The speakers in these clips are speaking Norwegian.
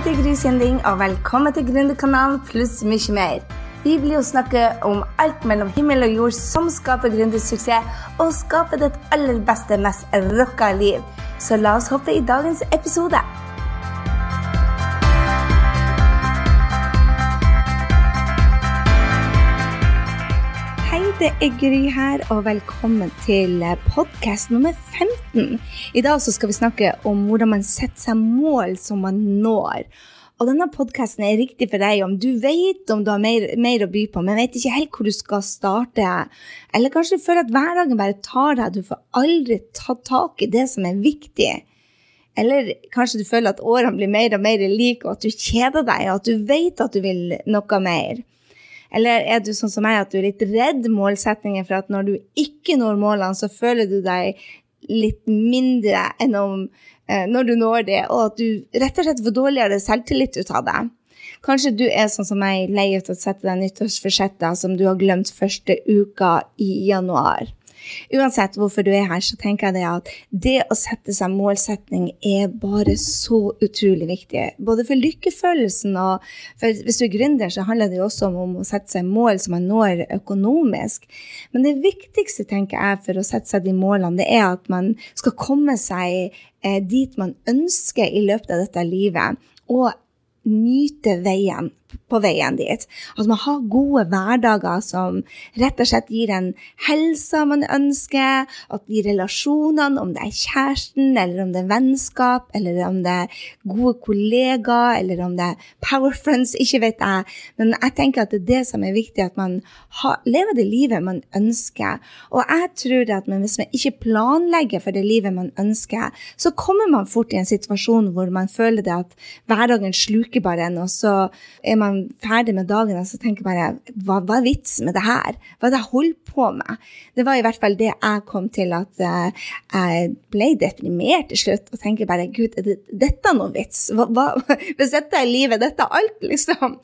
heter Gry Sinding, og velkommen til Gründerkanalen pluss mye mer. Vi blir jo snakke om alt mellom himmel og jord som skaper gründersuksess, og skaper ditt aller beste, mest rocka liv. Så la oss hoppe i dagens episode. Det er Gry her, og velkommen til podkast nummer 15. I dag skal vi snakke om hvordan man setter seg mål som man når. Og denne podkasten er riktig for deg om du vet om du har mer, mer, å by på, men vet ikke helt hvor du skal starte. Eller kanskje du føler at hverdagen bare tar deg, du får aldri tatt tak i det som er viktig. Eller kanskje du føler at årene blir mer og mer like, og at du kjeder deg, og at du vet at du vil noe mer. Eller er du sånn som meg, at du er litt redd målsettingen for at når du ikke når målene, så føler du deg litt mindre enn om eh, når du når det, og at du rett og slett får dårligere selvtillit ut av det. Kanskje du er sånn som meg, lei av å sette deg nyttårsforsetter som du har glemt første uka i januar. Uansett hvorfor du er her, så tenker jeg det at det å sette seg målsetning er bare så utrolig viktig. Både for lykkefølelsen og for hvis du er gründer, så handler det jo også om å sette seg mål som man når økonomisk. Men det viktigste, tenker jeg, for å sette seg de målene, det er at man skal komme seg eh, dit man ønsker i løpet av dette livet. Og nyte veien på veien dit. At man har gode hverdager som rett og slett gir en helsa man ønsker, at de relasjonene, om det er kjæresten, eller om det er vennskap, eller om det er gode kollegaer, eller om det er power friends, ikke vet jeg. Men jeg tenker at det er det som er viktig, at man har, lever det livet man ønsker. Og jeg tror at hvis man ikke planlegger for det livet man ønsker, så kommer man fort i en situasjon hvor man føler det at hverdagen sluker bare en, og så er man ferdig med dagen og så tenker bare hva, hva er vitsen med det her? Hva er det jeg holder på med? Det var i hvert fall det jeg kom til, at uh, jeg ble deprimert til slutt og tenker bare gud, er det, dette noe vits? Hva, hva, hvis dette er livet, dette er alt, liksom.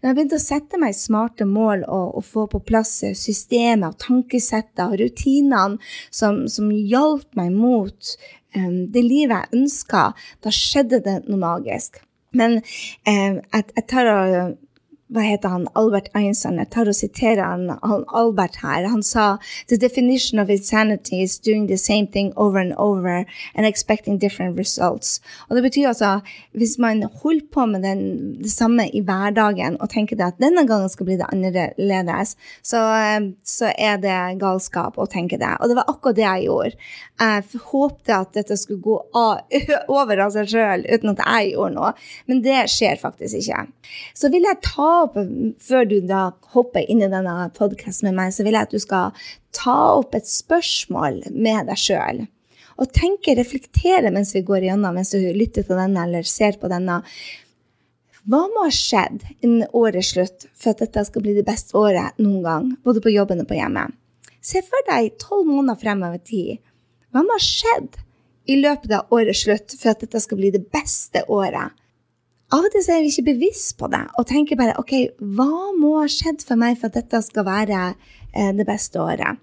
Men jeg begynte å sette meg smarte mål og, og få på plass systemet og tankesettet og rutinene som, som hjalp meg mot um, det livet jeg ønska. Da skjedde det noe magisk. Men eh, jeg, jeg tar og hva heter han, Albert Einstein, jeg tar og siterer han, han, Albert her. Han sa «The definition of insanity is doing the same thing over and over and expecting different results». Og det betyr altså, hvis man holder på med den, det samme i hverdagen og tenker at denne gangen skal bli det annerledes, så, så er det galskap å tenke det. Og det var akkurat det jeg gjorde. Jeg håpte at dette skulle gå over av seg sjøl uten at jeg gjorde noe, men det skjer faktisk ikke. Så vil jeg ta opp, før du da hopper inn i denne podkasten med meg, så vil jeg at du skal ta opp et spørsmål med deg sjøl. Og tenke, reflektere mens vi går igjennom, mens du lytter til denne eller ser på denne. Hva må ha skjedd innen årets slutt for at dette skal bli det beste året noen gang, både på jobben og på hjemmet? Se for deg tolv måneder fremover tid. Hva må ha skjedd i løpet av årets slutt for at dette skal bli det beste året? Av og til er vi ikke bevisst på det og tenker bare OK, hva må ha skjedd for meg for at dette skal være eh, det beste året?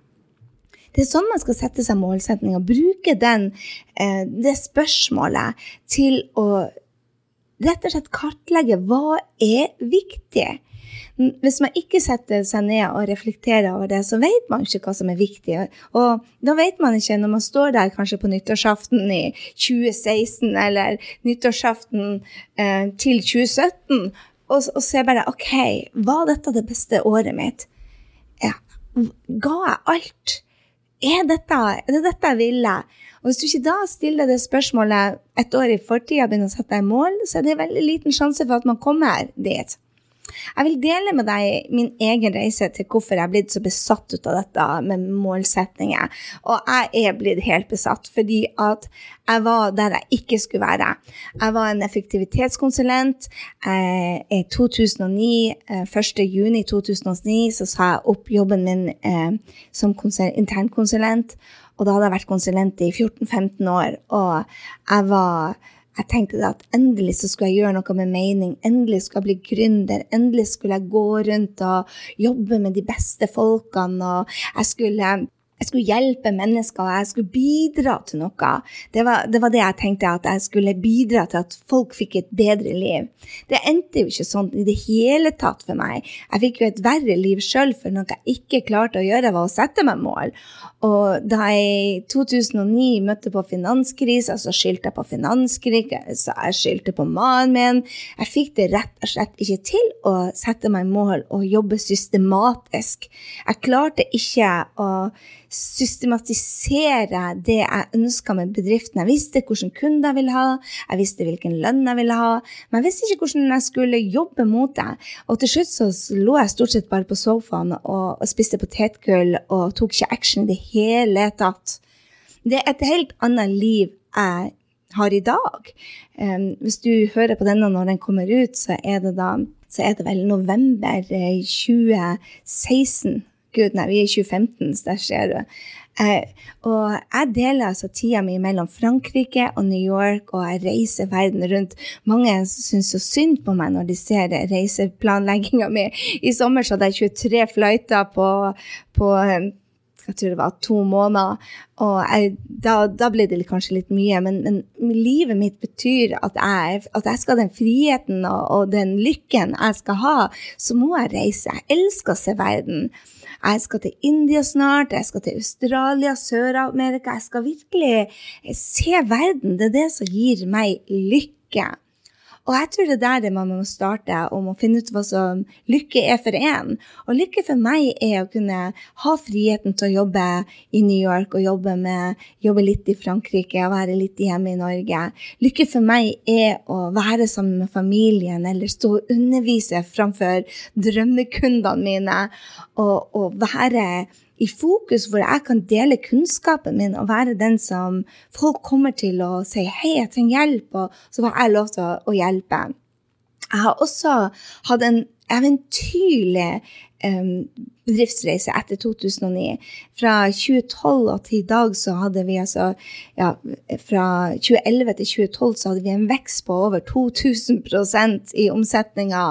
Det er sånn man skal sette seg målsetninger. bruke den, eh, det spørsmålet til å rett og slett kartlegge hva er viktig. Hvis man ikke setter seg ned og reflekterer over det, så vet man ikke hva som er viktig. Og da vet man ikke når man står der kanskje på nyttårsaften i 2016 eller nyttårsaften eh, til 2017 og, og ser bare OK, var dette det beste året mitt? Ja, ga jeg alt? Er, dette, er det dette jeg ville? Og hvis du ikke da stiller det spørsmålet et år i fortida og begynner å sette deg mål, så er det veldig liten sjanse for at man kommer dit. Jeg vil dele med deg min egen reise til hvorfor jeg er blitt så besatt ut av dette med målsetninger. Og jeg er blitt helt besatt fordi at jeg var der jeg ikke skulle være. Jeg var en effektivitetskonsulent. Eh, I 2009, 1. Eh, juni 2009 så sa jeg opp jobben min eh, som internkonsulent. Og da hadde jeg vært konsulent i 14-15 år, og jeg var jeg tenkte at endelig så skulle jeg gjøre noe med mening. Endelig skulle jeg bli gründer. Endelig skulle jeg gå rundt og jobbe med de beste folkene. Og jeg skulle jeg skulle hjelpe mennesker, og jeg skulle bidra til noe. Det var, det var, det jeg tenkte, at jeg skulle bidra til at folk fikk et bedre liv. Det endte jo ikke sånn i det hele tatt for meg. Jeg fikk jo et verre liv sjøl, for noe jeg ikke klarte å gjøre, var å sette meg mål. Og da jeg i 2009 møtte på finanskrisa, så skyldte jeg på finanskrisa, jeg skyldte på mannen min. Jeg fikk det rett og slett ikke til å sette meg mål og jobbe systematisk. Jeg klarte ikke å systematisere det jeg ønska med bedriften. Jeg visste hvilke kunder jeg ville ha, jeg visste hvilken lønn jeg ville ha, men jeg visste ikke hvordan jeg skulle jobbe mot det. Og til slutt så lå jeg stort sett bare på sofaen og, spiste potetgull og tok ikke action i det hele tatt. Det er et helt annet liv jeg har i dag. Um, hvis du hører på denne når den kommer ut, så er det da så er det vel november 2016 Gud, nei, vi er i 2015, så der ser du. Eh, og jeg deler altså tida mi mellom Frankrike og New York, og jeg reiser verden rundt. Mange syns så synd på meg når de ser reiseplanlegginga mi. I sommer så hadde jeg 23 flighter på, på jeg tror det var to måneder. Og jeg, da, da, ble det kanskje litt mye, men, men livet mitt betyr at jeg, at jeg, skal ha den friheten og, og, den lykken jeg skal ha, så må jeg reise. Jeg elsker å se verden. Jeg skal til India snart, jeg skal til Australia, Sør-Amerika. Jeg skal virkelig se verden. Det er det som gir meg lykke. Og jeg tror det er der det man må starte, om å finne ut hva som lykke er for en. Og lykke for meg er å kunne ha friheten til å jobbe i New York og jobbe, med, jobbe litt i Frankrike og være litt hjemme i Norge. Lykke for meg er å være sammen med familien eller stå og undervise framfor drømmekundene mine og, og være i fokus hvor jeg kan dele kunnskapen min og være den som folk kommer til å si 'hei, jeg trenger hjelp', og så får jeg lov til å, hjelpe. Jeg har også hatt en eventyrlig um, bedriftsreise etter 2009. Fra 2012 og til i dag så hadde vi altså ja, Fra 2011 til 2012 så hadde vi en vekst på over 2000% i omsetninga,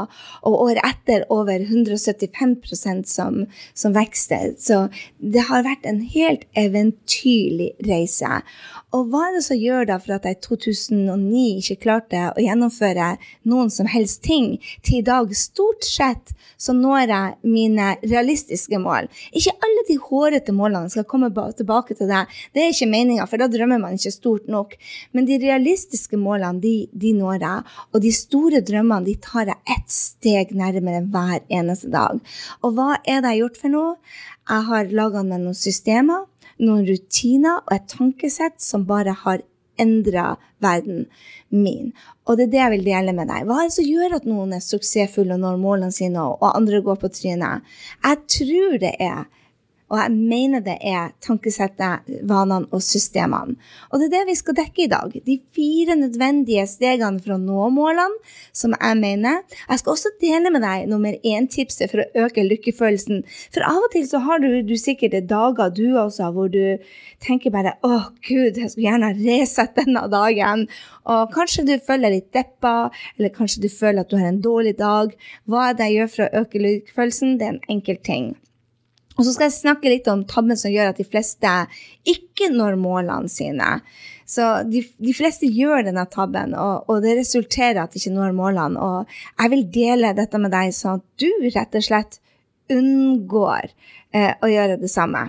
og året etter over 175% som, som vekste. Så det har vært en helt eventyrlig reise. Og hva er det som gjør da for at jeg i 2009 ikke klarte å gjennomføre noen som helst ting, til i dag stort sett så når jeg mine realistiske mål. Ikke alle de hårete målene skal komme tilbake til deg. Det er ikke meninga, for da drømmer man ikke stort nok. Men de realistiske målene, de, de når jeg. Og de store drømmene, de tar jeg ett steg nærmere hver eneste dag. Og hva er det jeg har gjort for noe? Jeg har laga meg noen systemer, noen rutiner og et tankesett som bare har endra verden min. Og det er det jeg vil dele med deg. Hva er det som gjør at noen er suksessfulle og når målene sine, og andre går på trynet? Jeg tror det er og jeg mener det er tankesettet, vanene og systemene. Og det er det vi skal dekke i dag. De fire nødvendige stegene for å nå målene, som jeg mener. Jeg skal også dele med deg nummer én-tipset for å øke lykkefølelsen. For av og til så har du, du sikkert dager, du også, hvor du tenker bare å gud, jeg skulle gjerne resette denne dagen. Og kanskje du føler litt deppa, eller kanskje du føler at du har en dårlig dag. Hva er det jeg gjør for å øke lykkefølelsen? Det er en enkel ting. Og så skal jeg snakke litt om tabben som gjør at de fleste ikke når målene sine. Så de, de fleste gjør denne tabben, og, og, det resulterer at de ikke når målene. Og jeg vil dele dette med deg, sånn at du rett og slett unngår eh, å gjøre det samme.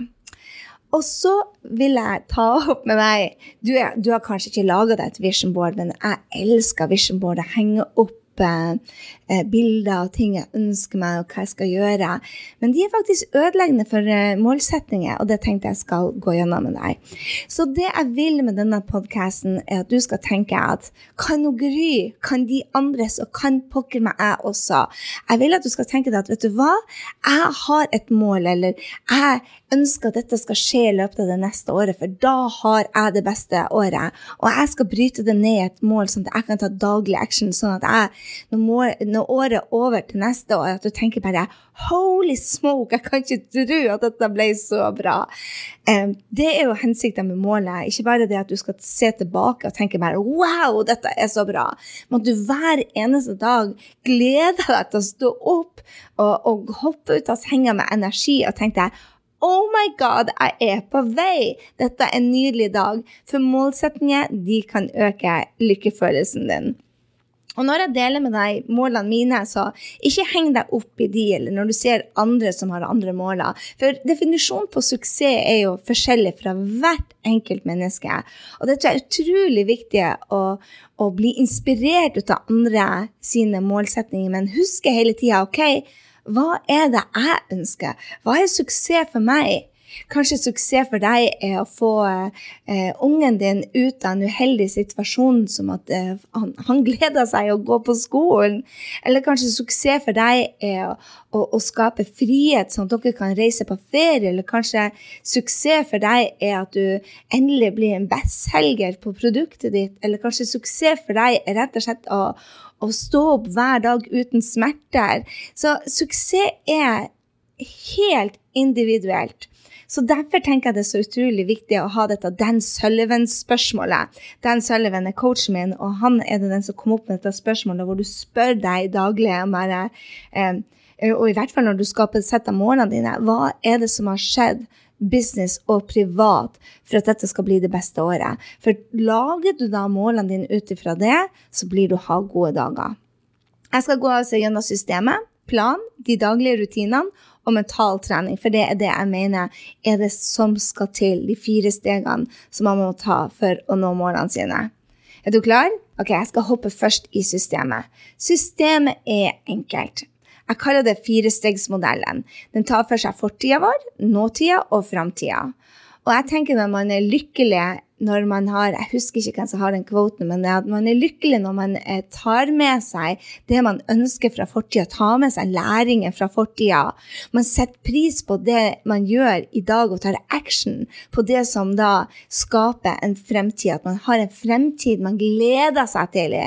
Og så vil jeg ta opp med deg Du, du har kanskje ikke laga deg et vision board, men jeg elsker vision board. Jeg henger opp eh, bilder og ting jeg ønsker meg, og hva jeg skal gjøre. Men de er faktisk ødeleggende for eh, målsettinger, og det tenkte jeg skal gå gjennom med deg. Så det jeg vil med denne podkasten, er at du skal tenke at kan hun Gry, kan de andres, og kan pokker meg jeg også. Jeg vil at du skal tenke deg at vet du hva, jeg har et mål, eller jeg ønsker at dette skal skje i løpet av det neste året, for da har jeg det beste året. Og jeg skal bryte det ned i et mål, sånn at jeg kan ta daglig action, sånn at jeg, når, må, når året er over til neste år, at du tenker bare Holy smoke, jeg kan ikke tro at dette ble så bra. Det er jo hensikten med målet. Ikke bare det at du skal se tilbake og tenke bare Wow, dette er så bra. Men at du hver eneste dag gleder deg til å stå opp og, og hoppe ut av senga med energi og tenke Oh my god, jeg er på vei! Dette er en nydelig dag, for målsettinger de kan øke lykkefølelsen din. Og når jeg deler med deg målene mine, så ikke heng deg opp i de, eller når du ser andre som har andre måler. For definisjonen på suksess er jo forskjellig fra hvert enkelt menneske. Og dette er utrolig viktig å, å bli inspirert ut av andre sine målsetninger, men huske hele tida OK, hva er det jeg ønsker? Hva er suksess for meg? Kanskje suksess for deg er å få eh, ungen din ut av en uheldig situasjon, som at eh, han, han, gleder seg å gå på skolen. Eller kanskje suksess for deg er å, å, å, skape frihet, sånn at dere kan reise på ferie. Eller kanskje suksess for deg er at du endelig blir en bestselger på produktet ditt. Eller kanskje suksess for deg er rett og slett å, å stå opp hver dag uten smerter. Så suksess er helt individuelt. Så Derfor tenker jeg det er så utrolig viktig å ha dette Dan Sullivan-spørsmålet. Dan Sullivan er coachen min, og han er den som kom opp med dette spørsmålet hvor du spør deg daglig om bare, eh, og i hvert fall når du skal sette målene dine, hva er det som har skjedd business og privat for at dette skal bli det beste året. For lager du da målene dine ut ifra det, så blir du ha gode dager. Jeg skal gå altså gjennom systemet, plan, de daglige rutinene og mental trening, for det er det jeg mener er det som skal til, de fire stegene som man må ta for å nå målene sine. Er du klar? Ok, jeg skal hoppe først i systemet. Systemet er enkelt. Jeg kaller det firestegsmodellen. Den tar for seg fortida vår, nåtida og framtida. Og jeg tenker når man er lykkelig når man har Jeg husker ikke hvem som har den kvoten, men at man er lykkelig når man eh, tar med seg det man ønsker fra fortida, tar med seg læringen fra fortida. Man setter pris på det man gjør i dag, og tar action på det som da skaper en fremtid. At man har en fremtid man gleder seg til,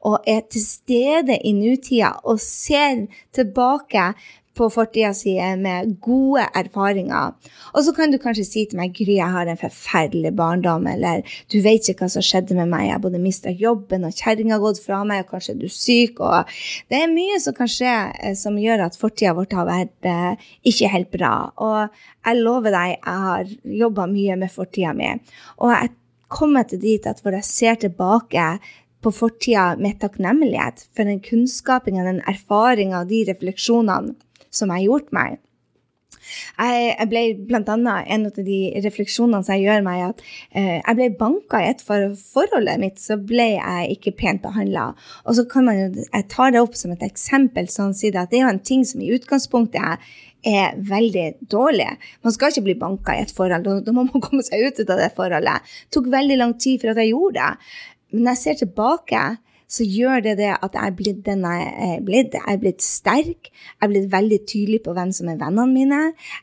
og er til stede i nutida og ser tilbake på fortida si med gode erfaringer. Og så kan du kanskje si til meg Gry, jeg har en forferdelig barndom, eller du vet ikke hva som skjedde med meg, jeg både mista jobben, og kjerringa har gått fra meg, og kanskje du er syk, og det er mye som kan skje eh, som gjør at fortida vår har vært eh, ikke helt bra. Og jeg lover deg, jeg har jobba mye med fortida mi, og jeg kommer til dit at hvor jeg ser tilbake på fortida med takknemlighet for den kunnskapen, den erfaringa og de refleksjonene som jeg har gjort meg. Jeg, ble blant annet, En av de refleksjonene som jeg gjør meg, at eh, jeg ble banka i et for forholdet mitt, så ble jeg ikke pent behandla. Og så kan man jo, jeg tar det opp som et eksempel, sånn si det, at det er jo en ting som i utgangspunktet er, er veldig dårlig. Man skal ikke bli banka i et forhold, da, må man komme seg ut av det forholdet. Det tok veldig lang tid for at jeg gjorde det. Men når jeg ser tilbake, så gjør det det at jeg er blitt den jeg er blitt. Jeg er blitt sterk. Jeg er blitt veldig tydelig på hvem som er vennene mine.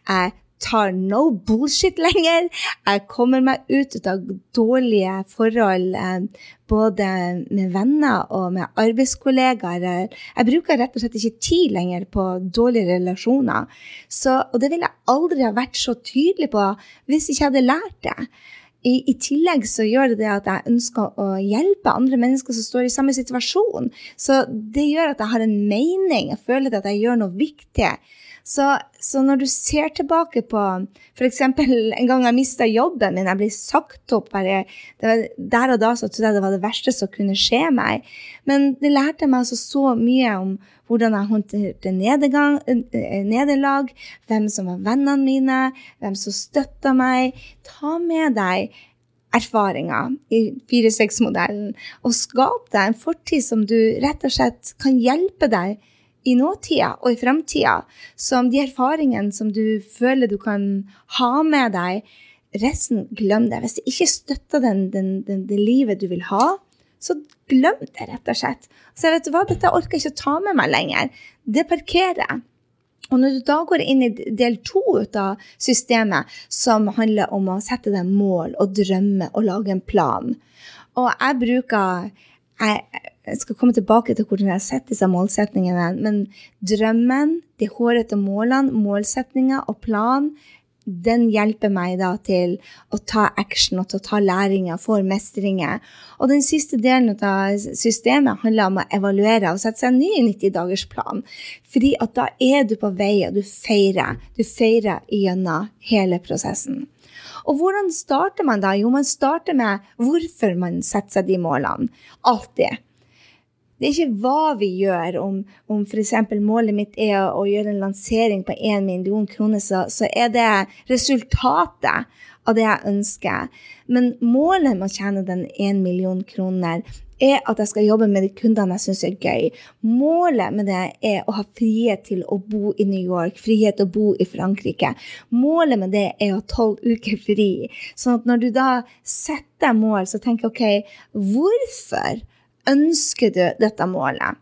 Jeg tar no bullshit lenger. Jeg kommer meg ut av dårlige forhold, eh, både med venner og med arbeidskollegaer. Jeg bruker rett og slett ikke tid lenger på dårlige relasjoner. Så, og det ville jeg aldri ha vært så tydelig på hvis jeg ikke hadde lært det. I, I, tillegg så gjør det det at jeg ønsker å hjelpe andre mennesker som står i samme situasjon. Så det gjør at jeg har en mening. Jeg føler at jeg gjør noe viktig. Så, så når du ser tilbake på f.eks. en gang jeg mista jobben min, jeg ble sagt opp bare, Der og da så trodde jeg det var det verste som kunne skje meg. Men det lærte meg altså så mye om hvordan jeg håndterte eh, nederlag, hvem som var vennene mine, hvem som støtta meg. Ta med deg erfaringer i 4-6-modellen, og skap deg en fortid som du rett og slett kan hjelpe deg i nåtida og i framtida. Som de erfaringene som du føler du kan ha med deg. Resten, glem det. Hvis det ikke støtter den, den, den, det livet du vil ha, så glem det, rett og slett. Så vet du hva, dette orker jeg ikke å ta med meg lenger. Det parkerer jeg. Og når du da går inn i del to av systemet, som handler om å sette deg mål og drømme og lage en plan Og jeg bruker Jeg skal komme tilbake til hvordan jeg har sett disse målsetningene, men drømmen, de hårete målene, målsetninger og plan den hjelper meg da til å ta action og til å ta læringer, for mestringer. Og den siste delen av systemet handler om å evaluere og sette seg en ny 90-dagersplan. Fordi at da er du på vei, og du feirer. Du feirer gjennom hele prosessen. Og hvordan starter man da? Jo, man starter med hvorfor man setter seg de målene. Alltid. Det er ikke hva vi gjør, om, om f.eks. målet mitt er å gjøre en lansering på 1 million kroner, så, så er det resultatet av det jeg ønsker. Men målet med å tjene den 1 million kroner er at jeg skal jobbe med de kundene jeg syns er gøy. Målet med det er å ha frihet til å bo i New York, frihet til å bo i Frankrike. Målet med det er å ha tolv uker fri. Sånn at når du da setter mål, så tenker jeg OK, hvorfor ønsker du dette målet?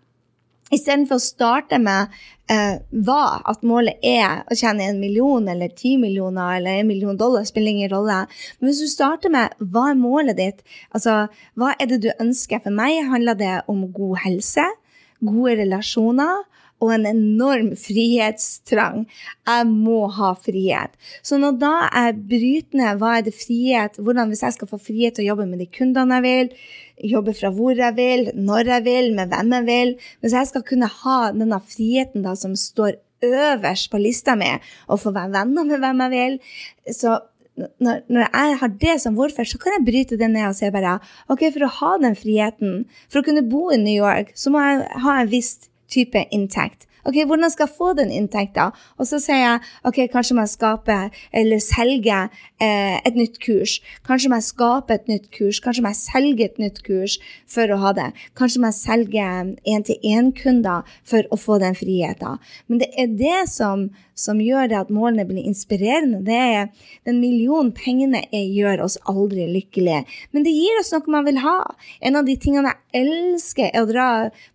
Istedenfor å starte med eh, hva, at målet er å tjene en million eller ti millioner eller en million dollar, spiller ingen rolle. Men hvis du starter med hva er målet ditt, altså hva er det du ønsker? For meg handler det om god helse, gode relasjoner og en enorm frihetstrang. Jeg må ha frihet. Så når da jeg bryter ned hva er det frihet, hvordan hvis jeg skal få frihet til å jobbe med de kundene jeg vil, jobbe fra hvor jeg vil, når jeg vil, med hvem jeg vil Hvis jeg skal kunne ha denne friheten da, som står øverst på lista mi, og få være venner med hvem jeg vil så når, når, jeg har det som hvorfor, så kan jeg bryte det ned og si bare ok, for å ha den friheten, for å kunne bo i New York, så må jeg ha en viss type inntekt. Ok, Hvordan skal jeg få den inntekta? Og så sier jeg ok, kanskje må jeg skape eller selge eh, et nytt kurs. Kanskje må jeg skape et nytt kurs. Kanskje må jeg selge et nytt kurs for å ha det. Kanskje må jeg selge én-til-én-kunder for å få den friheten. Men det er det som som gjør det at målene blir inspirerende. Det er Den millionen pengene er, gjør oss aldri lykkelige. Men det gir oss noe man vil ha. En av de tingene jeg elsker, er å dra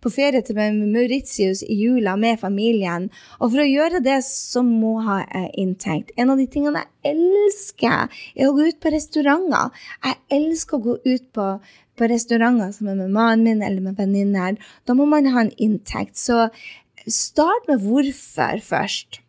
på ferie til Mauritius i jula med familien. Og for å gjøre det, så må jeg ha inntekt. En av de tingene jeg elsker, er å gå ut på restauranter. Jeg elsker å gå ut på på restauranter som er med mannen min eller med venninner. Da må man ha en inntekt. Så start med hvorfor først.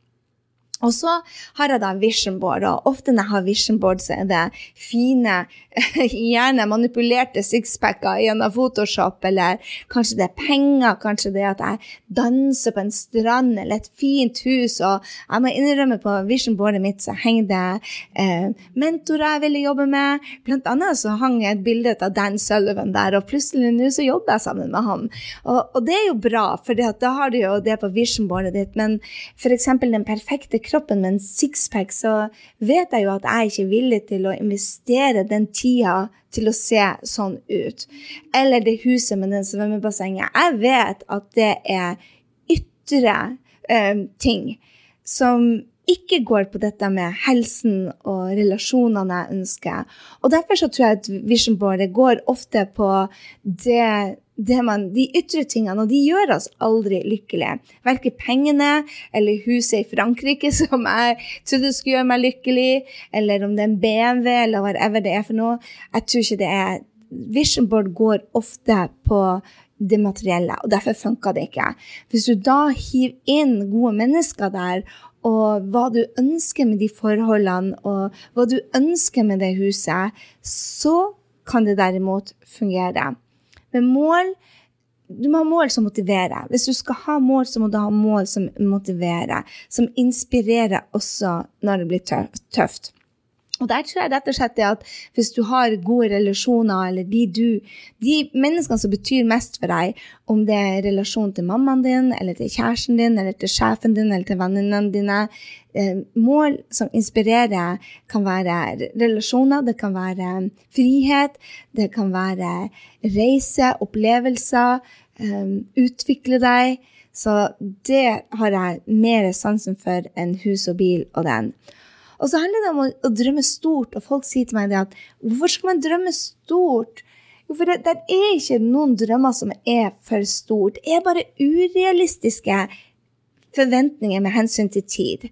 Og så har jeg da vision board, og ofte når jeg har vision board, så er det fine, gjerne manipulerte sixpacker gjennom Photoshop, eller kanskje det er penger, kanskje det er at jeg danser på en strand eller et fint hus, og jeg må innrømme på vision boardet mitt så henger det eh, mentorer jeg ville jobbe med. Blant annet så hang et bilde av Dan Sullivan der, og plutselig nå så jobber jeg sammen med ham. Og, og det er jo bra, for da har du jo det på vision boardet ditt, men f.eks. den perfekte kroppen kroppen med en sixpack, så vet jeg jo at jeg ikke er villig til å investere den tida til å se sånn ut. Eller det huset med den svømmebassenget. Jeg vet at det er ytre eh, ting som ikke går på dette med helsen og relasjonene jeg ønsker. Og derfor så tror jeg at Vision boardet går ofte på det man, de ytre tingene, og de gjør oss aldri lykkelige. Verken pengene eller huset i Frankrike, som jeg trodde skulle gjøre meg lykkelig, eller om det er en BMW, eller whatever det er for noe. Jeg tror ikke det er Vision board går ofte på det materielle, og derfor funka det ikke. Hvis du da hiver inn gode mennesker der, og hva du ønsker med de forholdene, og hva du ønsker med det huset, så kan det derimot fungere. Men mål du må ha mål som motiverer. Hvis du skal ha mål, så må du ha mål som motiverer. Som inspirerer også når det blir tøft. Og der tror jeg rett og slett at hvis du har gode relasjoner, eller de, du, de menneskene som betyr mest for deg, om det er relasjon til mammaen din, eller til kjæresten din, eller til sjefen din, eller til vennene dine eh, Mål som inspirerer, kan være relasjoner, det kan være frihet, det kan være reise, opplevelser, eh, utvikle deg. Så det har jeg mer sansen for enn hus og bil og den. Og så handler det om å, å, drømme stort, og folk sier til meg det at hvorfor skal man drømme stort? Jo, for det, det er ikke noen drømmer som er for stort. Det er bare urealistiske forventninger med hensyn til tid.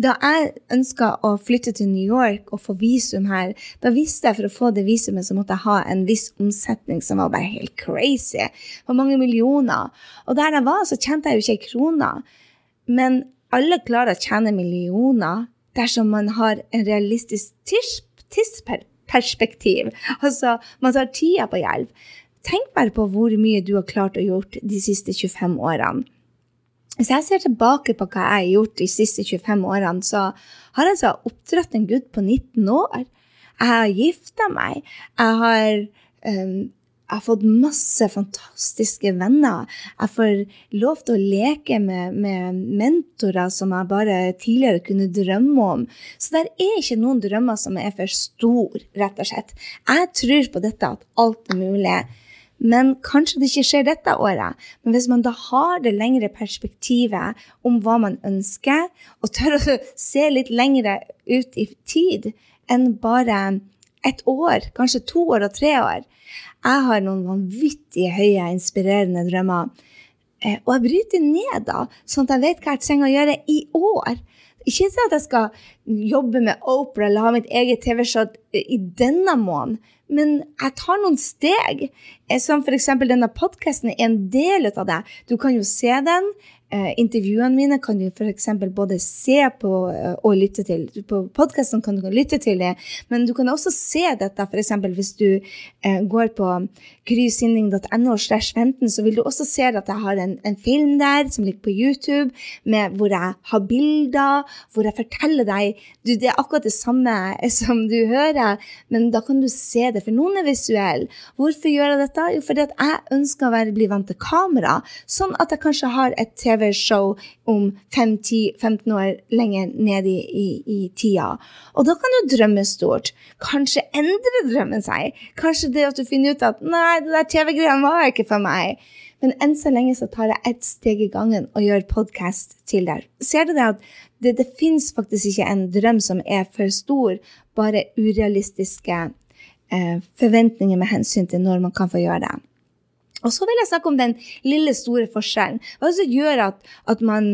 Da jeg ønska å flytte til New York og få visum her, da visste jeg for å få det visumet så måtte jeg ha en viss omsetning som var bare helt crazy. For mange millioner. Og der jeg var, så tjente jeg jo ikke ei krone. Men alle klarer å tjene millioner dersom man har en realistisk tidsperspektiv. Altså, man tar tida på hjelp. Tenk bare på hvor mye du har klart å gjort de siste 25 årene. Hvis jeg ser tilbake på hva jeg har gjort de siste 25 årene, så har jeg altså oppdratt en gutt på 19 år. Jeg har gifta meg. Jeg har um, jeg har fått masse fantastiske venner. Jeg får lov til å leke med, med, mentorer som jeg bare tidligere kunne drømme om. Så det er ikke noen drømmer som er for store, rett og slett. Jeg tror på dette at alt er mulig. Men kanskje det ikke skjer dette året. Men hvis man da har det lengre perspektivet om hva man ønsker, og tør å se litt lengre ut i tid enn bare et år, kanskje to år og tre år, jeg har noen vanvittig høye, inspirerende drømmer. Eh, og jeg bryter ned da, sånn at jeg vet hva jeg trenger å gjøre i år. Ikke sånn at jeg skal jobbe med Opera eller ha mitt eget TV-show i denne måneden, men jeg tar noen steg. Eh, som f.eks. denne podkasten er en del av det. Du kan jo se den. Eh, intervjuene mine kan du f.eks. både se på eh, og lytte til. På podkasten kan du lytte til det, men du kan også se dette f.eks. hvis du eh, går på 15, så vil du også se at jeg har en, en, film der som ligger på YouTube, med, hvor jeg har bilder, hvor jeg forteller deg du, Det er akkurat det samme som du hører, men da kan du se det, for noen er visuelle. Hvorfor gjør jeg dette? Jo, fordi jeg ønsker å være, bli vant til kamera, sånn at jeg kanskje har et TV TV-show om 5-10-15 år lenger ned i, i, i, tida. Og da kan du drømme stort. Kanskje endrer drømmen seg. Kanskje det at du finner ut at 'nei, det der TV-greiene var ikke for meg'. Men enn så lenge så tar jeg ett steg i gangen og gjør podkast til der. Ser du det at det, det fins faktisk ikke en drøm som er for stor, bare urealistiske eh, forventninger med hensyn til når man kan få gjøre det. Og så vil jeg snakke om den lille, store forskjellen. Hva som gjør at, at, man,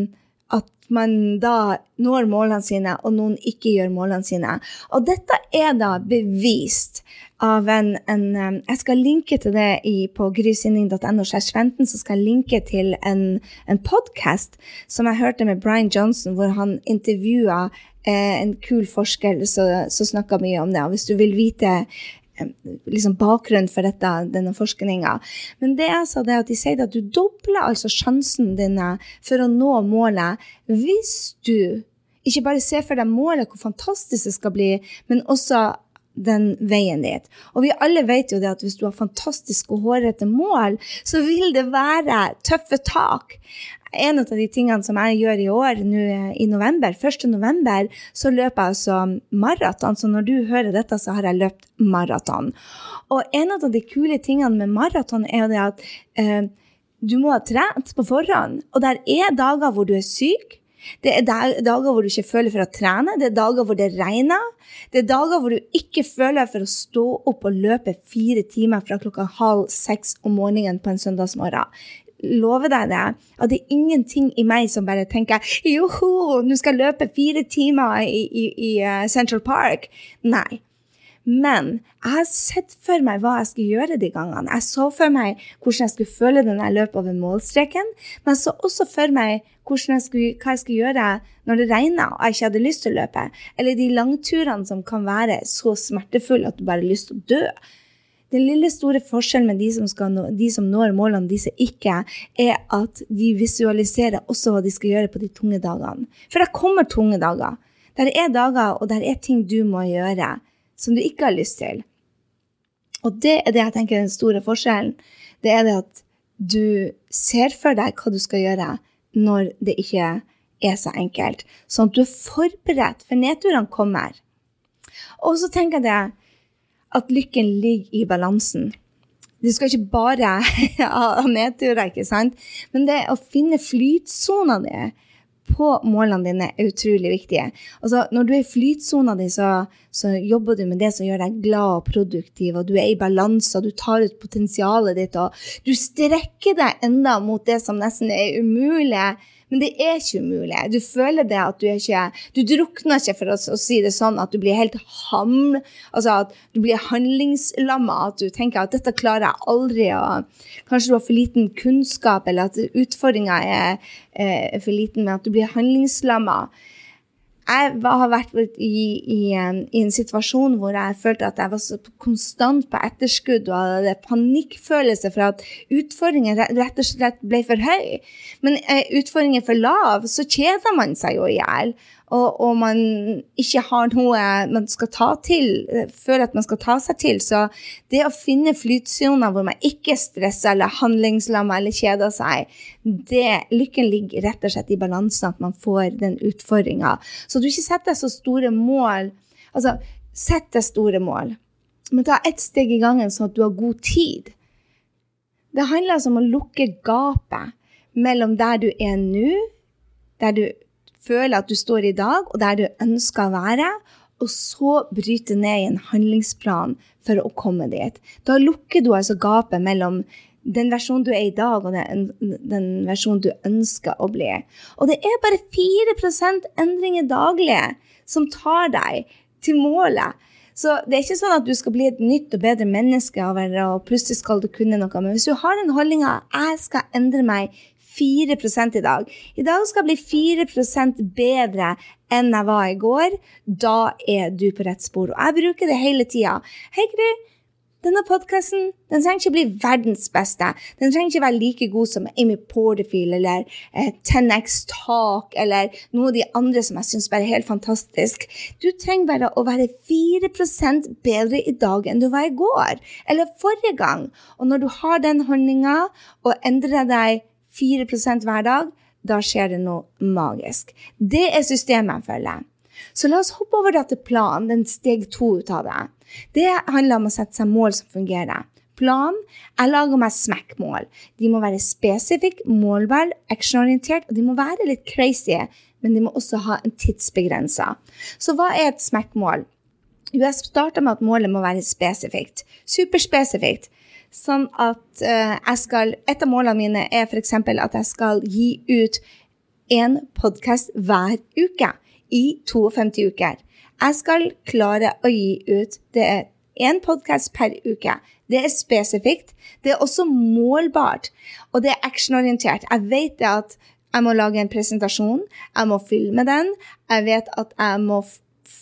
at man da når målene sine, og noen ikke gjør målene sine. Og dette er da bevist av en, en Jeg skal linke til det i, på grysynding.no, så skal jeg linke til en, en podkast som jeg hørte med Brian Johnson, hvor han intervjua eh, en kul forsker som snakka mye om det. Og hvis du vil vite liksom bakgrunnen for dette, denne forskninga. Men det er altså det at de sier at du dobler altså sjansen dine for å nå målet hvis du ikke bare ser for deg målet, hvor fantastisk det skal bli, men også den veien dit. Og vi alle vet jo det at hvis du har fantastiske og hårete mål, så vil det være tøffe tak. En av de tingene som jeg gjør i år, nå i november, 1. november, så løper jeg altså maraton. Så når du hører dette, så har jeg løpt maraton. Og en av de kule tingene med maraton er jo det at eh, du må ha trent på forhånd. Og det er dager hvor du er syk. Det er dager hvor du ikke føler for å trene. Det er dager hvor det regner. Det er dager hvor du ikke føler for å stå opp og løpe fire timer fra klokka halv seks om morgenen på en søndagsmorgen. Lover deg det, at det er ingenting i meg som bare tenker joho, nå skal jeg løpe fire timer i, i, i uh, Central Park. Nei. Men jeg har sett for meg hva jeg skulle gjøre de gangene. Jeg så for meg hvordan jeg skulle føle det når jeg løp over målstreken. Men jeg så også for meg jeg skulle, hva jeg skulle gjøre når det regner og jeg ikke hadde lyst til å løpe. Eller de langturene som kan være så smertefulle at du bare har lyst til å dø. Den lille store forskjellen med de som, nå, de som når målene, disse ikke, er at de visualiserer også hva de skal gjøre på de tunge dagene. For det kommer tunge dager. Der er dager, og der er ting du må gjøre som du ikke har lyst til. Og det er det jeg tenker er den store forskjellen. Det er det at du ser for deg hva du skal gjøre når det ikke er så enkelt. Sånn at du er forberedt, for nedturene kommer. Og så tenker jeg at lykken ligger i balansen. Du skal ikke bare ha nedturer, ikke sant? Men det å finne flytsona di på målene dine er utrolig viktige. Altså, når du er i flytsona di, så, så, jobber du med det som gjør deg glad og produktiv, og du er i balanse, og du tar ut potensialet ditt, og du strekker deg enda mot det som nesten er umulig men det er ikke umulig. Du føler det at du er ikke Du drukner ikke, for å, si det sånn, at du blir helt ham... Altså at du blir handlingslamma. At du tenker at 'dette klarer jeg aldri', og kanskje du har for liten kunnskap, eller at utfordringa er, er, for liten, men at du blir handlingslamma. Jeg har vært i, i, i, en situasjon hvor jeg følte at jeg var så konstant på etterskudd og hadde panikkfølelse for at utfordringen rett og slett ble for høy. Men er utfordringen for lav, så kjeder man seg jo i hjel og, og, man ikke har noe man skal ta til, føler at man skal ta seg til. Så det å finne flytsoner hvor man ikke stresser eller handlingslammer eller kjeder seg, det, lykken ligger rett og slett i balansen, at man får den utfordringa. Så du ikke setter så store mål. Altså, sett deg store mål, men ta ett steg i gangen sånn at du har god tid. Det handler altså om å lukke gapet mellom der du er nå, der du føler at du står i dag, og der du ønsker å være, og så bryte ned i en handlingsplan for å komme dit. Da lukker du altså gapet mellom den versjonen du er i dag, og den, den versjonen du ønsker å bli. Og det er bare 4% endringer daglig som tar deg til målet. Så det er ikke sånn at du skal bli et nytt og bedre menneske og plutselig skal du kunne noe. Men hvis du har den holdninga 'jeg skal endre meg 4 i dag. I dag skal jeg bli 4 bedre enn jeg var i går. Da er du på rett spor. Og jeg bruker det hele tida. Hei, Gry. Denne podkasten trenger ikke bli verdens beste. Den trenger ikke være like god som Amy Porterfield eller eh, 10X Talk eller noen av de andre som jeg syns er helt fantastisk. Du trenger bare å være 4 bedre i dag enn du var i går eller forrige gang. Og når du har den holdninga og endrer deg 4 hver dag, da skjer det noe magisk. Det er systemet jeg følger. Så la oss hoppe over til planen, den steg to ut av det. Det handler om å sette seg mål som fungerer. Plan jeg lager meg smekkmål. De må være spesifikke, målbare, actionorientert, og de må være litt crazy, men de må også ha en tidsbegrensa. Så hva er et smekkmål? Jeg starta med at målet må være spesifikt. Superspesifikt. Sånn at uh, jeg skal Et av målene mine er f.eks. at jeg skal gi ut én podkast hver uke i 52 uker. Jeg skal klare å gi ut det er én podkast per uke. Det er spesifikt. Det er også målbart, og det er actionorientert. Jeg vet at jeg må lage en presentasjon, jeg må filme den, jeg vet at jeg må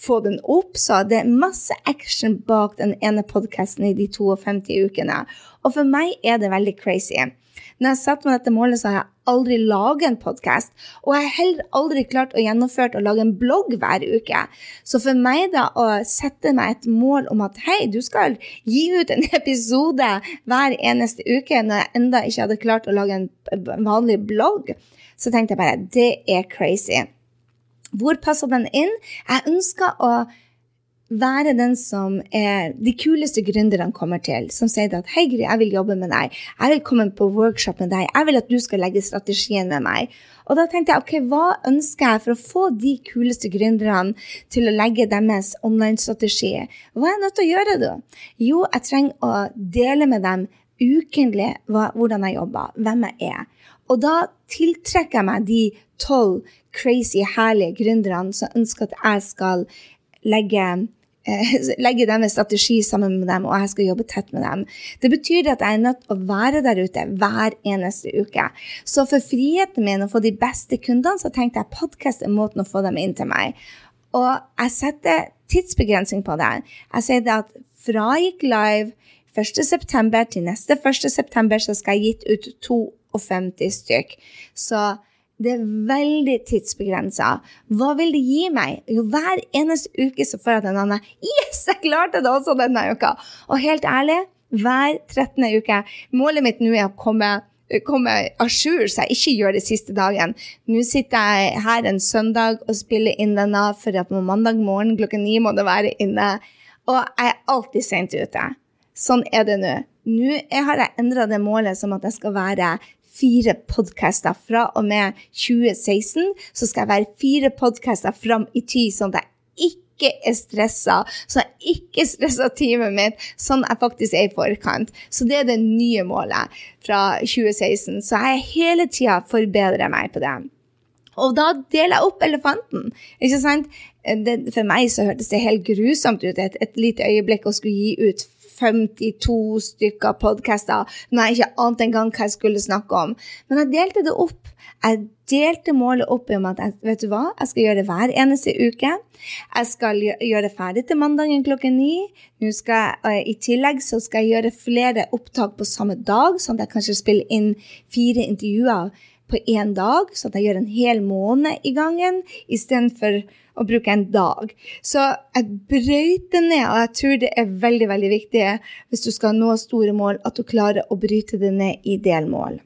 få den opp. Så det er masse action bak den ene podkasten i de 52 ukene. Og for meg er det veldig crazy. Når jeg satte meg dette målet, så har jeg aldri laget en podkast. Og jeg har heller aldri klart å gjennomføre å lage en blogg hver uke. Så for meg da å sette meg et mål om at hei, du skal gi ut en episode hver eneste uke, når jeg enda ikke hadde klart å lage en vanlig blogg, så tenkte jeg bare det er crazy. Hvor passer den inn? Jeg ønsker å være den som er de kuleste gründerne kommer til, som sier at 'Hei, Gry, jeg vil jobbe med deg. Jeg vil komme på workshop med deg. Jeg vil at du skal legge strategien med meg.' Og da tenkte jeg ok, hva ønsker jeg for å få de kuleste gründerne til å legge deres online-strategi? Hva er jeg nødt til å gjøre da? Jo, jeg trenger å dele med dem ukentlig hvordan jeg jobber, hvem jeg er. Og da tiltrekker jeg meg de tolv crazy, herlige gründerne som ønsker at jeg skal legge eh, legge dem en strategi sammen med dem, og jeg skal jobbe tett med dem. Det betyr at jeg er nødt å være der ute hver eneste uke. Så for friheten min å få de beste kundene, så tenkte jeg podkast er måten å få dem inn til meg. Og jeg setter tidsbegrensning på det. Jeg sier det at fra jeg gikk live 1.9. til neste 1.9. så skal jeg gitt ut to og 50 stykk. Så det er veldig tidsbegrensa. Hva vil det gi meg? Jo, hver eneste uke så får jeg den andre Yes, jeg klarte det også denne uka! Og helt ærlig, hver 13. uke Målet mitt nå er å komme komme à jour, så jeg ikke gjør det siste dagen. Nå sitter jeg her en søndag og spiller inn denne, for at på mandag morgen klokken ni må det være inne. Og jeg er alltid sent ute. Sånn er det nå. Nå har jeg endra det målet som at jeg skal være fire podkaster fra og med 2016. Så skal jeg være fire podkaster fram i tid, sånn at jeg ikke er stressa, så jeg ikke stresser teamet mitt, sånn jeg faktisk er i forkant. Så det er det nye målet fra 2016. Så jeg hele tida forbedrer meg på det. Og da deler jeg opp elefanten. ikke sant? Det, for meg så hørtes det helt grusomt ut et, et lite øyeblikk å skulle gi ut 52 stykker podkaster når jeg ikke ante engang hva jeg skulle snakke om. Men jeg delte det opp. Jeg delte målet opp i om at jeg, vet du hva, jeg skal gjøre det hver eneste uke. Jeg skal gjøre det ferdig til mandagen klokken ni. Skal, jeg, I tillegg så skal jeg gjøre flere opptak på samme dag, sånn at jeg kanskje spiller inn fire intervjuer på én dag, så at jeg gjør en hel måned i gangen istedenfor å bruke en dag. Så jeg brøyter ned, og jeg tror det er veldig veldig viktig hvis du skal nå store mål, at du klarer å bryte det ned i delmål.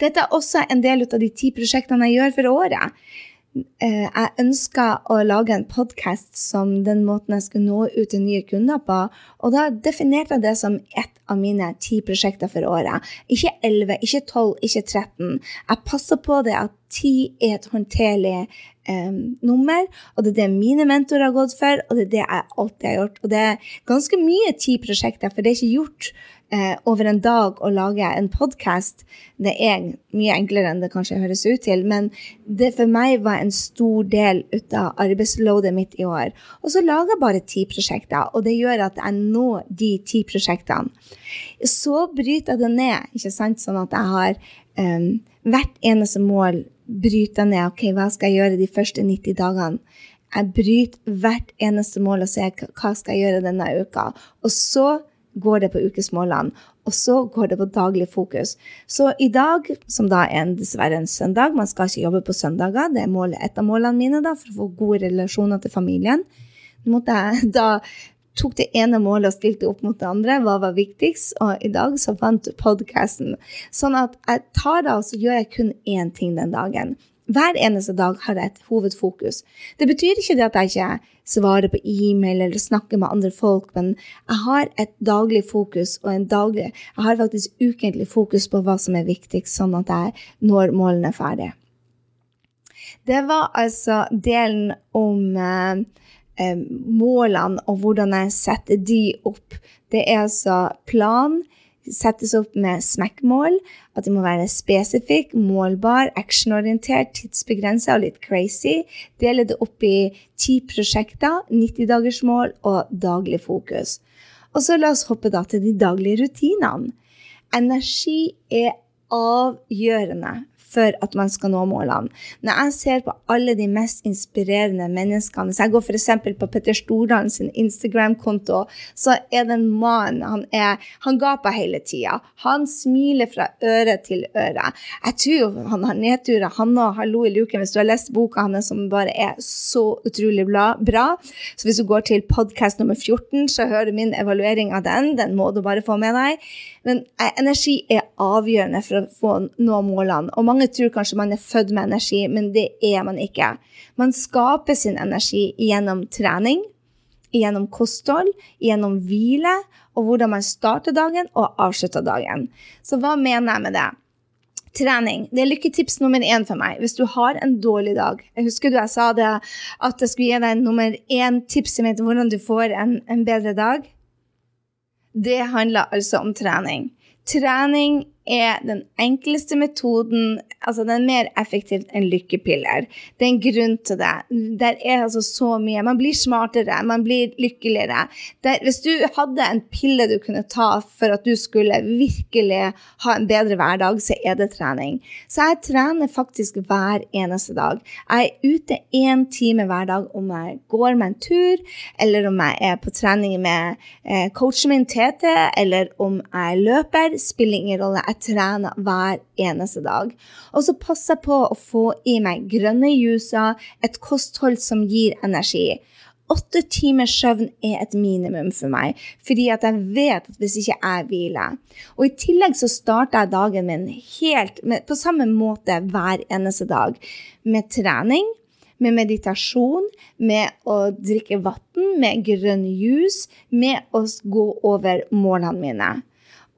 Dette er også en del av de ti prosjektene jeg gjør for året. Eh, jeg ønska å lage en podkast som den måten jeg skulle nå ut til nye kunder på. Og da definerte jeg det som ett av mine ti prosjekter for året. Ikke elleve, ikke tolv, ikke 13. Jeg passer på det at ti er et håndterlig eh, nummer, og det er det mine mentorer har gått for, og det er det jeg alltid har gjort. Og det er ganske mye ti prosjekter, for det er ikke gjort eh, over en dag å lage en podkast, det er mye enklere enn det kanskje høres ut til, men det for meg var en stor del av arbeidsloadet mitt i år. Og så lager jeg bare ti prosjekter, og det gjør at jeg når de ti prosjektene. Så bryter jeg det ned, ikke sant, sånn at jeg har eh, hvert eneste mål bryter ned. Ok, hva skal jeg gjøre de første 90 dagene? Jeg bryter hvert eneste mål og ser hva skal jeg gjøre denne uka. Og så går det på ukesmålene, og så går det på daglig fokus. Så i dag, som da er dessverre en søndag, man skal ikke jobbe på søndager, det er et av målene mine da, for å få gode relasjoner til familien. Jeg, da tok det ene målet og stilte opp mot det andre. Hva var viktigst? Og i dag så vant podkasten. Sånn at jeg tar da, og så gjør jeg kun én ting den dagen. Hver eneste dag har jeg et hovedfokus. Det betyr ikke det at jeg ikke svarer på e-mail eller snakker med andre folk, men jeg har et daglig fokus, og en daglig, jeg har faktisk ukentlig fokus på hva som er viktigst, sånn at jeg når målene ferdig. Det var altså delen om eh, eh, målene og hvordan jeg setter de opp. Det er altså plan, settes opp med smekkmål. At de må være spesifikk, målbar, actionorientert, tidsbegrensa og litt crazy. Dele det opp i ti prosjekter, 90-dagersmål og daglig fokus. Og så la oss hoppe da til de daglige rutinene. Energi er avgjørende for at man skal nå målene. Når jeg ser på alle de mest inspirerende menneskene Hvis jeg går f.eks. på Petter Stordalen sin Instagram-konto, så er det en mann han, er, han gaper hele tida. Han smiler fra øre til øre. Jeg tror jo han har nedturer, han òg. Hallo i luken, hvis du har lest boka hans som bare er så utrolig bra. Så hvis du går til podkast nummer 14, så hører du min evaluering av den. Den må du bare få med deg. Men eh, energi er avgjørende for å få nå målene. Og mange tror kanskje man er født med energi, men det er man ikke. Man skaper sin energi gjennom trening, gjennom kosthold, gjennom hvile, og hvordan man starter dagen og avslutter dagen. Så hva mener jeg med det? Trening. Det er lykketips nummer én for meg. Hvis du har en dårlig dag Jeg husker du jeg sa det, at jeg skulle gi deg nummer én tipset mitt hvordan du får en, en bedre dag. Det handler altså om trening. Trening er den enkleste metoden, altså den er mer effektivt enn lykkepiller. Det er en grunn til det. Der er altså så mye. Man blir smartere, man blir lykkeligere. Der, hvis du hadde en pille du kunne ta for at du skulle virkelig ha en bedre hverdag, så er det trening. Så jeg trener faktisk hver eneste dag. Jeg er ute én time hver dag om jeg går med en tur, eller om jeg er på trening med eh, coachen min Tete, eller om jeg løper. Spiller ingen rolle. Jeg trener hver eneste dag. Og så passer jeg på å få i meg grønne juicer, et kosthold som gir energi. Åtte timers søvn er et minimum for meg, fordi at jeg vet at hvis ikke jeg hviler Og i tillegg så starter jeg dagen min helt med, på samme måte hver eneste dag. Med trening, med meditasjon, med å drikke vann, med grønn juice, med å gå over målene mine.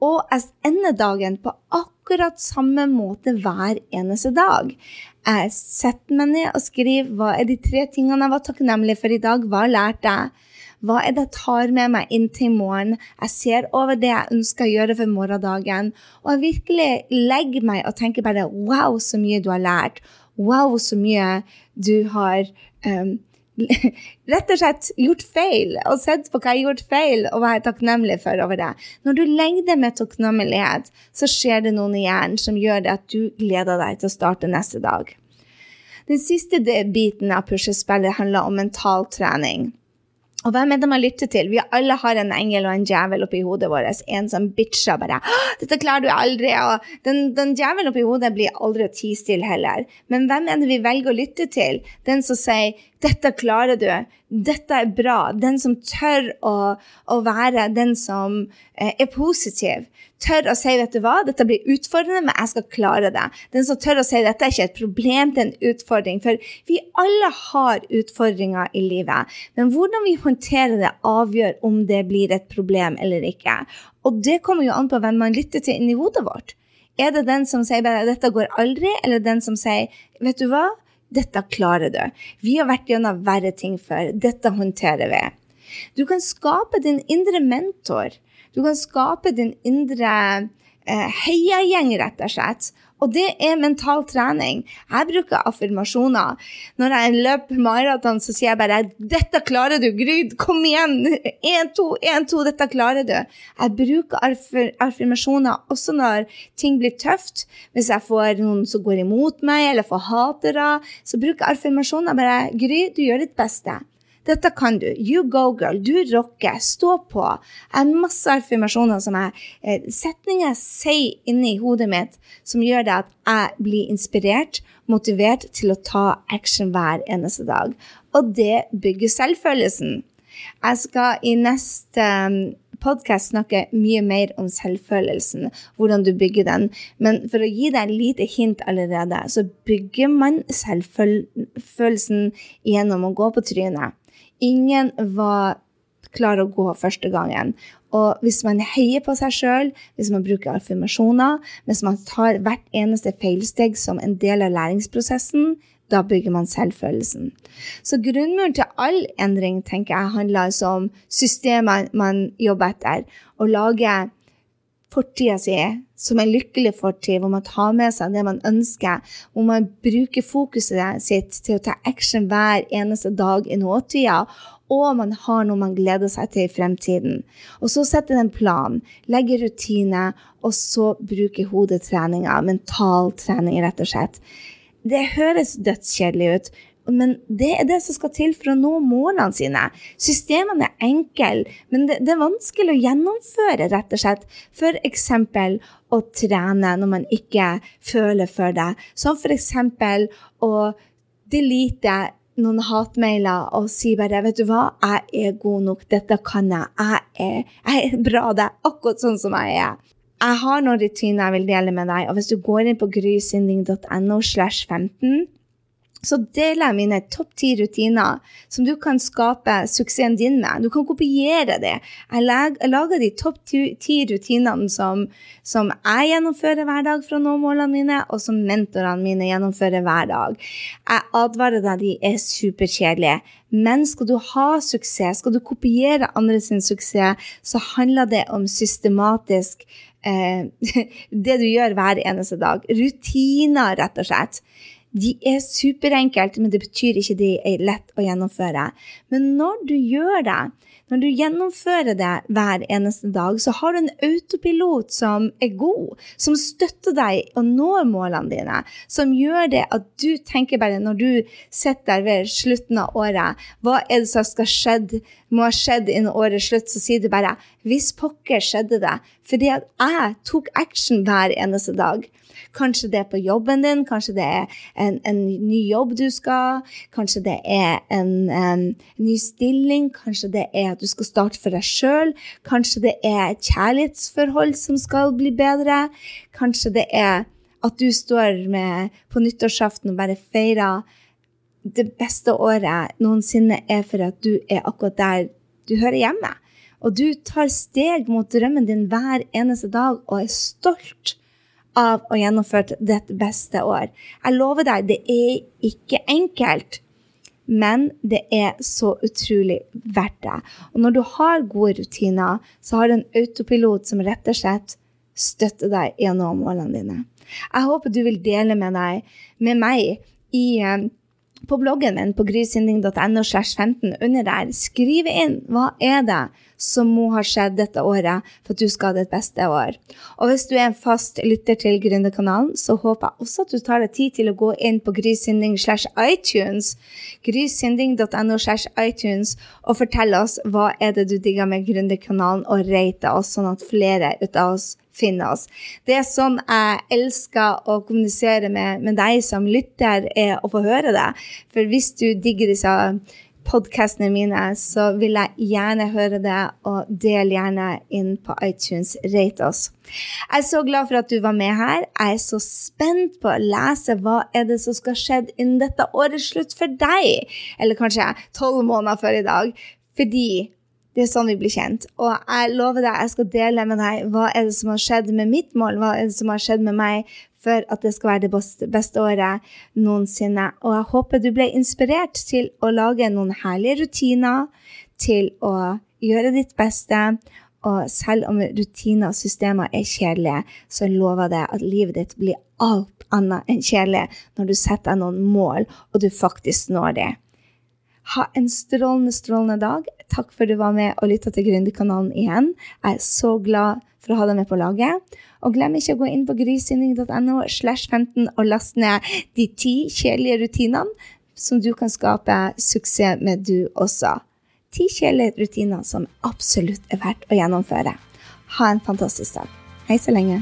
Og jeg ender dagen på akkurat samme måte hver eneste dag. Jeg setter meg ned og skriver hva er de tre tingene jeg var takknemlig for i dag. Hva lærte jeg? Hva er det jeg tar med meg inn til i morgen? Jeg ser over det jeg ønsker å gjøre for morgendagen. Og jeg virkelig legger meg og tenker bare wow, så mye du har lært. Wow, så mye du har um, rett og slett gjort feil, og sett på hva jeg har gjort feil, og er takknemlig for over det. Når du legger med takknemlighet, så skjer det noen i hjernen som gjør det at du gleder deg til å starte neste dag. Den siste biten av puslespillet handler om mental trening. Og hvem er det man lytter til? Vi alle har en engel og en djevel oppi hodet vårt. En som bitcher bare 'Dette klarer du aldri.' Og den, den djevelen oppi hodet blir aldri å tie stille heller. Men hvem er det vi velger å lytte til? Den som sier 'Dette klarer du'. Dette er bra. Den som tør å, å være den som eh, er positiv. Tør å si 'vet du hva, dette blir utfordrende, men jeg skal klare det'. Den som tør å si 'dette er ikke et problem, det er en utfordring'. For vi alle har utfordringer i livet. Men hvordan vi håndterer det, avgjør om det blir et problem eller ikke. Og det kommer jo an på hvem man lytter til inni hodet vårt. Er det den som sier bare 'dette går aldri', eller den som sier 'vet du hva'? Dette klarer du. Vi har vært gjennom verre ting før. Dette håndterer vi. Du kan skape din indre mentor. Du kan skape din indre eh, heiagjeng, rett og slett. Og det er mental trening. Jeg bruker affirmasjoner. Når jeg løper maraton, så sier jeg bare 'Dette klarer du, Gryd! Kom igjen! Én, to, én, to, dette klarer du!' Jeg bruker affirmasjoner også når ting blir tøft. Hvis jeg får noen som går imot meg, eller får hatere, så bruker jeg affirmasjoner bare 'Gry, du gjør ditt beste'. Dette kan du. You go, girl. Du rocker. Stå på. Jeg har masse affirmasjoner som jeg eh, Setninger jeg sier inni hodet mitt som gjør det at jeg blir inspirert, motivert til å ta action hver eneste dag. Og det bygger selvfølelsen. Jeg skal i neste um, podkast snakke mye mer om selvfølelsen, hvordan du bygger den. Men for å gi deg et lite hint allerede, så bygger man selvfølelsen gjennom å gå på trynet. Ingen var klar å gå første gangen. Og hvis man heier på seg sjøl, hvis man bruker affirmasjoner, hvis man tar hvert eneste feilsteg som en del av læringsprosessen, da bygger man selvfølelsen. Så grunnmuren til all endring tenker jeg, handler altså om systemet man jobber etter. Å lage fortida si som er lykkelig fortid, hvor man tar med seg det man ønsker, hvor man bruker fokuset sitt til å ta action hver eneste dag i nåtida, og man har noe man gleder seg til i fremtiden. Og så setter en plan, legger rutine, og så bruker hodetreninga, mental trening, rett og slett. Det høres dødskjedelig ut, men det er det som skal til for å nå målene sine. Systemene er enkle, men det, det, er vanskelig å gjennomføre, rett og slett. F.eks. å trene når man ikke føler for det. Som f.eks. å delete noen hatmailer og si bare 'Vet du hva, jeg er god nok. Dette kan jeg. Jeg er, jeg er bra. Det er akkurat sånn som jeg er.' Jeg har noen rutiner jeg vil dele med deg. og Hvis du går inn på grysynding.no slash 15 så deler jeg mine topp ti rutiner som du kan skape suksessen din med. Du kan kopiere det. Jeg lager de topp ti rutinene som, som, jeg gjennomfører hver dag for å nå målene mine, og som mentorene mine gjennomfører hver dag. Jeg advarer deg, de er superkjedelige. Men skal du ha suksess, skal du kopiere andres suksess, så handler det om systematisk eh, det du gjør hver eneste dag. Rutiner, rett og slett. De er superenkelt, men det betyr ikke de er lett å gjennomføre. Men når du gjør det, når du gjennomfører det hver eneste dag, så har du en autopilot som er god, som støtter deg og når målene dine, som gjør det at du tenker bare når du sitter der ved slutten av året, hva er det som skal skjedd, må ha skjedd innen årets slutt, så sier du bare hvis pokker skjedde det, fordi at jeg tok action hver eneste dag. Kanskje det er på jobben din, kanskje det er en, en ny jobb du skal, kanskje det er en, en, ny stilling, kanskje det er at du skal starte for deg sjøl, kanskje det er et kjærlighetsforhold som skal bli bedre, kanskje det er at du står med på nyttårsaften og bare feirer det beste året noensinne er for at du er akkurat der du hører hjemme. Og du tar steg mot drømmen din hver eneste dag og er stolt av å gjennomføre ditt beste år. Jeg lover deg, det er ikke enkelt, men det er så utrolig verdt det. Og når du har gode rutiner, så har du en autopilot som rett og slett støtter deg nå målene dine. Jeg håper du vil dele med, deg, med meg i eh, på bloggen min på grysynding.no slash 15 under der, skrive inn hva er det som må ha skjedd dette året for at du skal ha ditt beste år. Og hvis du er en fast lytter til Gründerkanalen, så håper jeg også at du tar deg tid til å gå inn på grysynding slash iTunes, grysynding.no slash iTunes, og fortelle oss hva er det du digger med Gründerkanalen, og rate oss, sånn at flere ut av oss finner oss. Det er sånn jeg elsker å kommunisere med, med deg som lytter, er å få høre det. For hvis du digger disse podkastene mine, så vil jeg gjerne høre det, og del gjerne inn på iTunes. Rate oss. Jeg er så glad for at du var med her. Jeg er så spent på å lese hva er det som skal skje innen dette årets slutt for deg. Eller kanskje tolv måneder før i dag. Fordi det er sånn vi blir kjent. Og jeg lover deg, jeg skal dele med deg hva er det som har skjedd med mitt mål, hva er det som har skjedd med meg for at det skal være det beste, året noensinne. Og jeg håper du ble inspirert til å lage noen herlige rutiner, til å gjøre ditt beste. Og selv om rutiner og systemer er kjedelige, så lover jeg at livet ditt blir alt annet enn kjedelig når du setter deg noen mål, og du faktisk når dem. Ha en strålende, strålende dag. Takk for at du var med og lytta til Gründerkanalen igjen. Jeg er så glad for å ha deg med på laget. Og glem ikke å gå inn på grysynding.no slash 15 og laste ned de ti kjedelige rutinene som du kan skape suksess med, du også. Ti kjedelige rutiner som absolutt er verdt å gjennomføre. Ha en fantastisk dag. Hei så lenge.